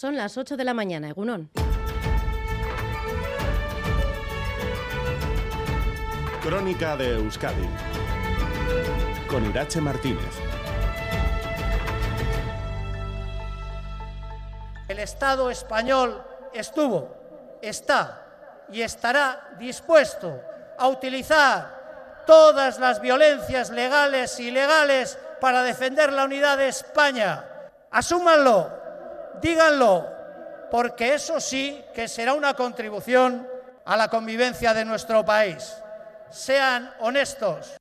Son las 8 de la mañana, Egunón. Crónica de Euskadi con Irache Martínez. El Estado español estuvo, está y estará dispuesto a utilizar todas las violencias legales y ilegales para defender la unidad de España. Asúmanlo, díganlo, porque eso sí que será una contribución a la convivencia de nuestro país. Sean honestos.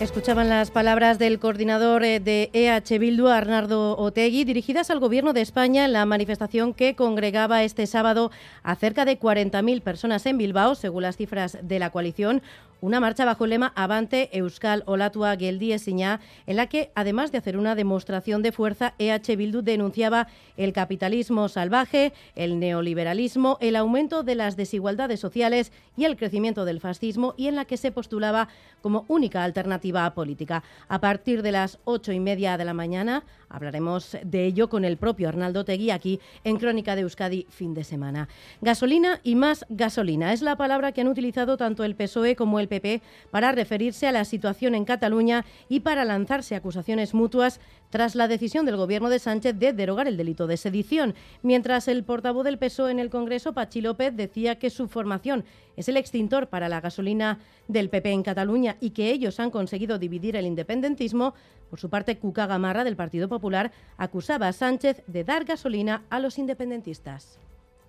Escuchaban las palabras del coordinador eh, de EH Bildu, Arnardo Otegui, dirigidas al Gobierno de España en la manifestación que congregaba este sábado a cerca de 40.000 personas en Bilbao, según las cifras de la coalición. Una marcha bajo el lema Avante Euskal Olatua Geldi Esiña, en la que, además de hacer una demostración de fuerza, EH Bildu denunciaba el capitalismo salvaje, el neoliberalismo, el aumento de las desigualdades sociales y el crecimiento del fascismo, y en la que se postulaba como única alternativa política. A partir de las ocho y media de la mañana hablaremos de ello con el propio Arnaldo Tegui aquí en Crónica de Euskadi fin de semana. Gasolina y más gasolina es la palabra que han utilizado tanto el PSOE como el PP para referirse a la situación en Cataluña y para lanzarse acusaciones mutuas tras la decisión del Gobierno de Sánchez de derogar el delito de sedición, mientras el portavoz del PSOE en el Congreso, Pachi López, decía que su formación es el extintor para la gasolina del PP en Cataluña y que ellos han conseguido dividir el independentismo, por su parte, Cuca Gamarra, del Partido Popular, acusaba a Sánchez de dar gasolina a los independentistas.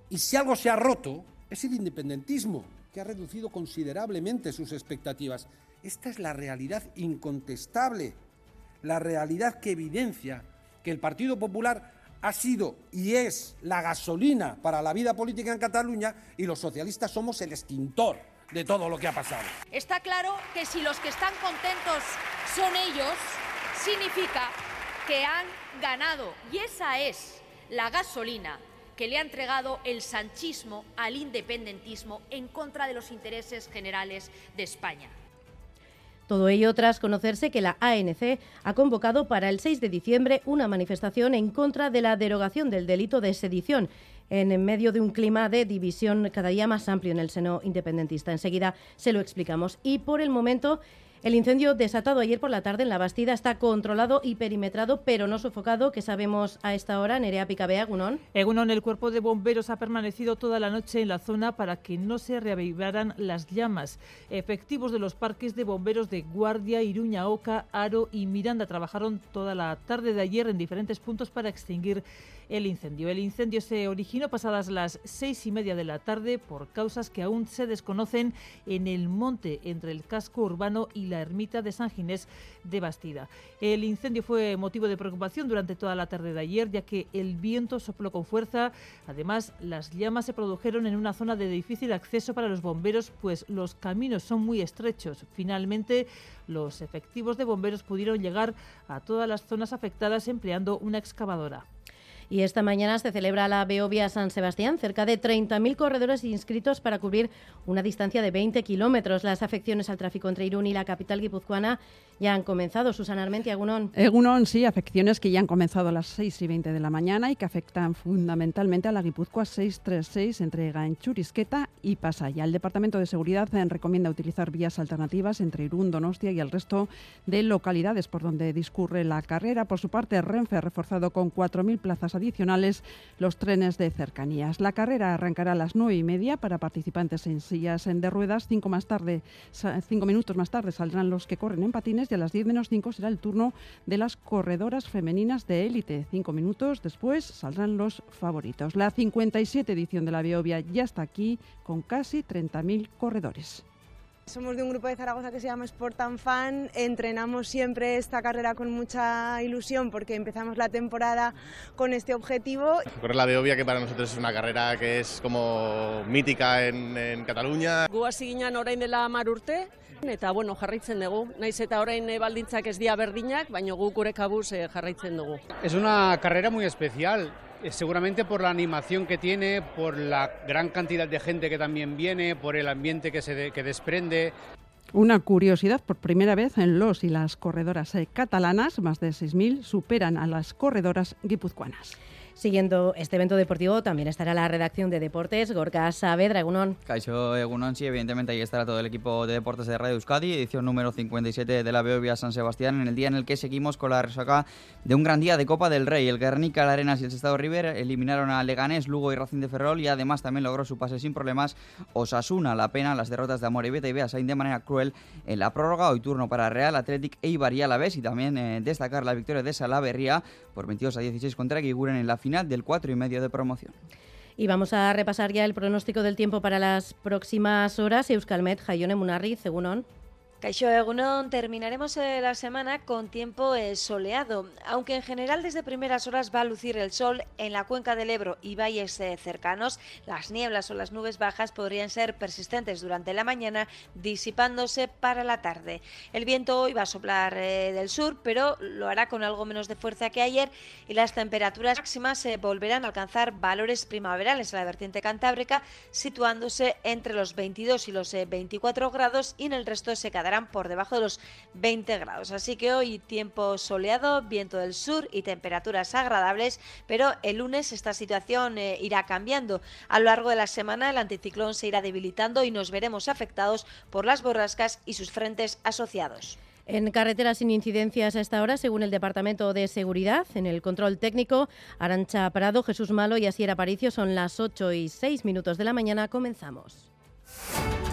Y si algo se ha roto, es el independentismo, que ha reducido considerablemente sus expectativas. Esta es la realidad incontestable la realidad que evidencia que el Partido Popular ha sido y es la gasolina para la vida política en Cataluña y los socialistas somos el extintor de todo lo que ha pasado. Está claro que si los que están contentos son ellos, significa que han ganado y esa es la gasolina que le ha entregado el sanchismo al independentismo en contra de los intereses generales de España. Todo ello tras conocerse que la ANC ha convocado para el 6 de diciembre una manifestación en contra de la derogación del delito de sedición en medio de un clima de división cada día más amplio en el seno independentista. Enseguida se lo explicamos. Y por el momento el incendio desatado ayer por la tarde en la Bastida está controlado y perimetrado, pero no sofocado, que sabemos a esta hora. Nerea Picabea, Egunon. Egunon, el cuerpo de bomberos ha permanecido toda la noche en la zona para que no se reavivaran las llamas. Efectivos de los parques de bomberos de Guardia, Iruña, Oca, Aro y Miranda trabajaron toda la tarde de ayer en diferentes puntos para extinguir el incendio. El incendio se originó pasadas las seis y media de la tarde por causas que aún se desconocen en el monte entre el casco urbano y la ermita de San Ginés de Bastida. El incendio fue motivo de preocupación durante toda la tarde de ayer, ya que el viento sopló con fuerza. Además, las llamas se produjeron en una zona de difícil acceso para los bomberos, pues los caminos son muy estrechos. Finalmente, los efectivos de bomberos pudieron llegar a todas las zonas afectadas empleando una excavadora. Y esta mañana se celebra la Beovia San Sebastián, cerca de 30.000 corredores inscritos para cubrir una distancia de 20 kilómetros. Las afecciones al tráfico entre Irún y la capital guipuzcoana ya han comenzado. Susana Armenti, Agunón. Agunón, sí, afecciones que ya han comenzado a las 6 y 20 de la mañana y que afectan fundamentalmente a la Guipúzcoa 636 entre Ganchurisqueta y Pasaya. El Departamento de Seguridad recomienda utilizar vías alternativas entre Irún, Donostia y el resto de localidades por donde discurre la carrera. Por su parte, Renfe ha reforzado con 4.000 plazas adicionales los trenes de cercanías. La carrera arrancará a las nueve y media para participantes en sillas de ruedas. Cinco, más tarde, cinco minutos más tarde saldrán los que corren en patines y a las 10 menos 5 será el turno de las corredoras femeninas de élite. Cinco minutos después saldrán los favoritos. La 57 edición de la Biovia ya está aquí con casi 30.000 corredores. Somos de un grupo de Zaragoza que se llama Sport and Fan. Entrenamos siempre esta carrera con mucha ilusión porque empezamos la temporada con este objetivo. Correr la Beovia, que para nosotros es una carrera que es como mítica en, en Cataluña. Gu hasi ginen orain dela urte, eta bueno, jarraitzen dugu. Naiz eta orain baldintzak ez dia berdinak, baina guk gure kabuz eh, jarraitzen dugu. Es una carrera muy especial. Eh, seguramente por la animación que tiene, por la gran cantidad de gente que también viene, por el ambiente que se de, que desprende. Una curiosidad, por primera vez en los y las corredoras eh, catalanas, más de 6.000 superan a las corredoras guipuzcoanas. Siguiendo este evento deportivo también estará la redacción de deportes, Gorka Saavedra, Egunon. Caixo Egunon, sí, evidentemente ahí estará todo el equipo de deportes de Radio Euskadi, edición número 57 de la Beovia San Sebastián, en el día en el que seguimos con la resaca de un gran día de Copa del Rey. El Guernica, el Arenas y el Estado River eliminaron a Leganés, Lugo y Racing de Ferrol y además también logró su pase sin problemas Osasuna. La pena, las derrotas de Amor y Beta y Beasain de manera cruel en la prórroga. Hoy turno para Real, Athletic e Ibar y Alavés y también eh, destacar la victoria de Salaverría por 22 a 16 contra Guiguren en la final del 4 y medio de promoción. Y vamos a repasar ya el pronóstico del tiempo para las próximas horas. Euskalmet, Jaione Munarri, Segunón. Caixo Egunon, terminaremos eh, la semana con tiempo eh, soleado, aunque en general desde primeras horas va a lucir el sol en la cuenca del Ebro y valles eh, cercanos. Las nieblas o las nubes bajas podrían ser persistentes durante la mañana, disipándose para la tarde. El viento hoy va a soplar del sur, pero lo hará con algo menos de fuerza que ayer y las temperaturas máximas se volverán a alcanzar valores primaverales en la vertiente cantábrica, situándose entre los 22 y los 24 grados y en el resto se quedará por debajo de los 20 grados. Así que hoy tiempo soleado, viento del sur y temperaturas agradables, pero el lunes esta situación eh, irá cambiando. A lo largo de la semana el anticiclón se irá debilitando y nos veremos afectados por las borrascas y sus frentes asociados. En carreteras sin incidencias a esta hora, según el Departamento de Seguridad, en el control técnico, Arancha Prado, Jesús Malo y Asier Aparicio son las 8 y 6 minutos de la mañana. Comenzamos.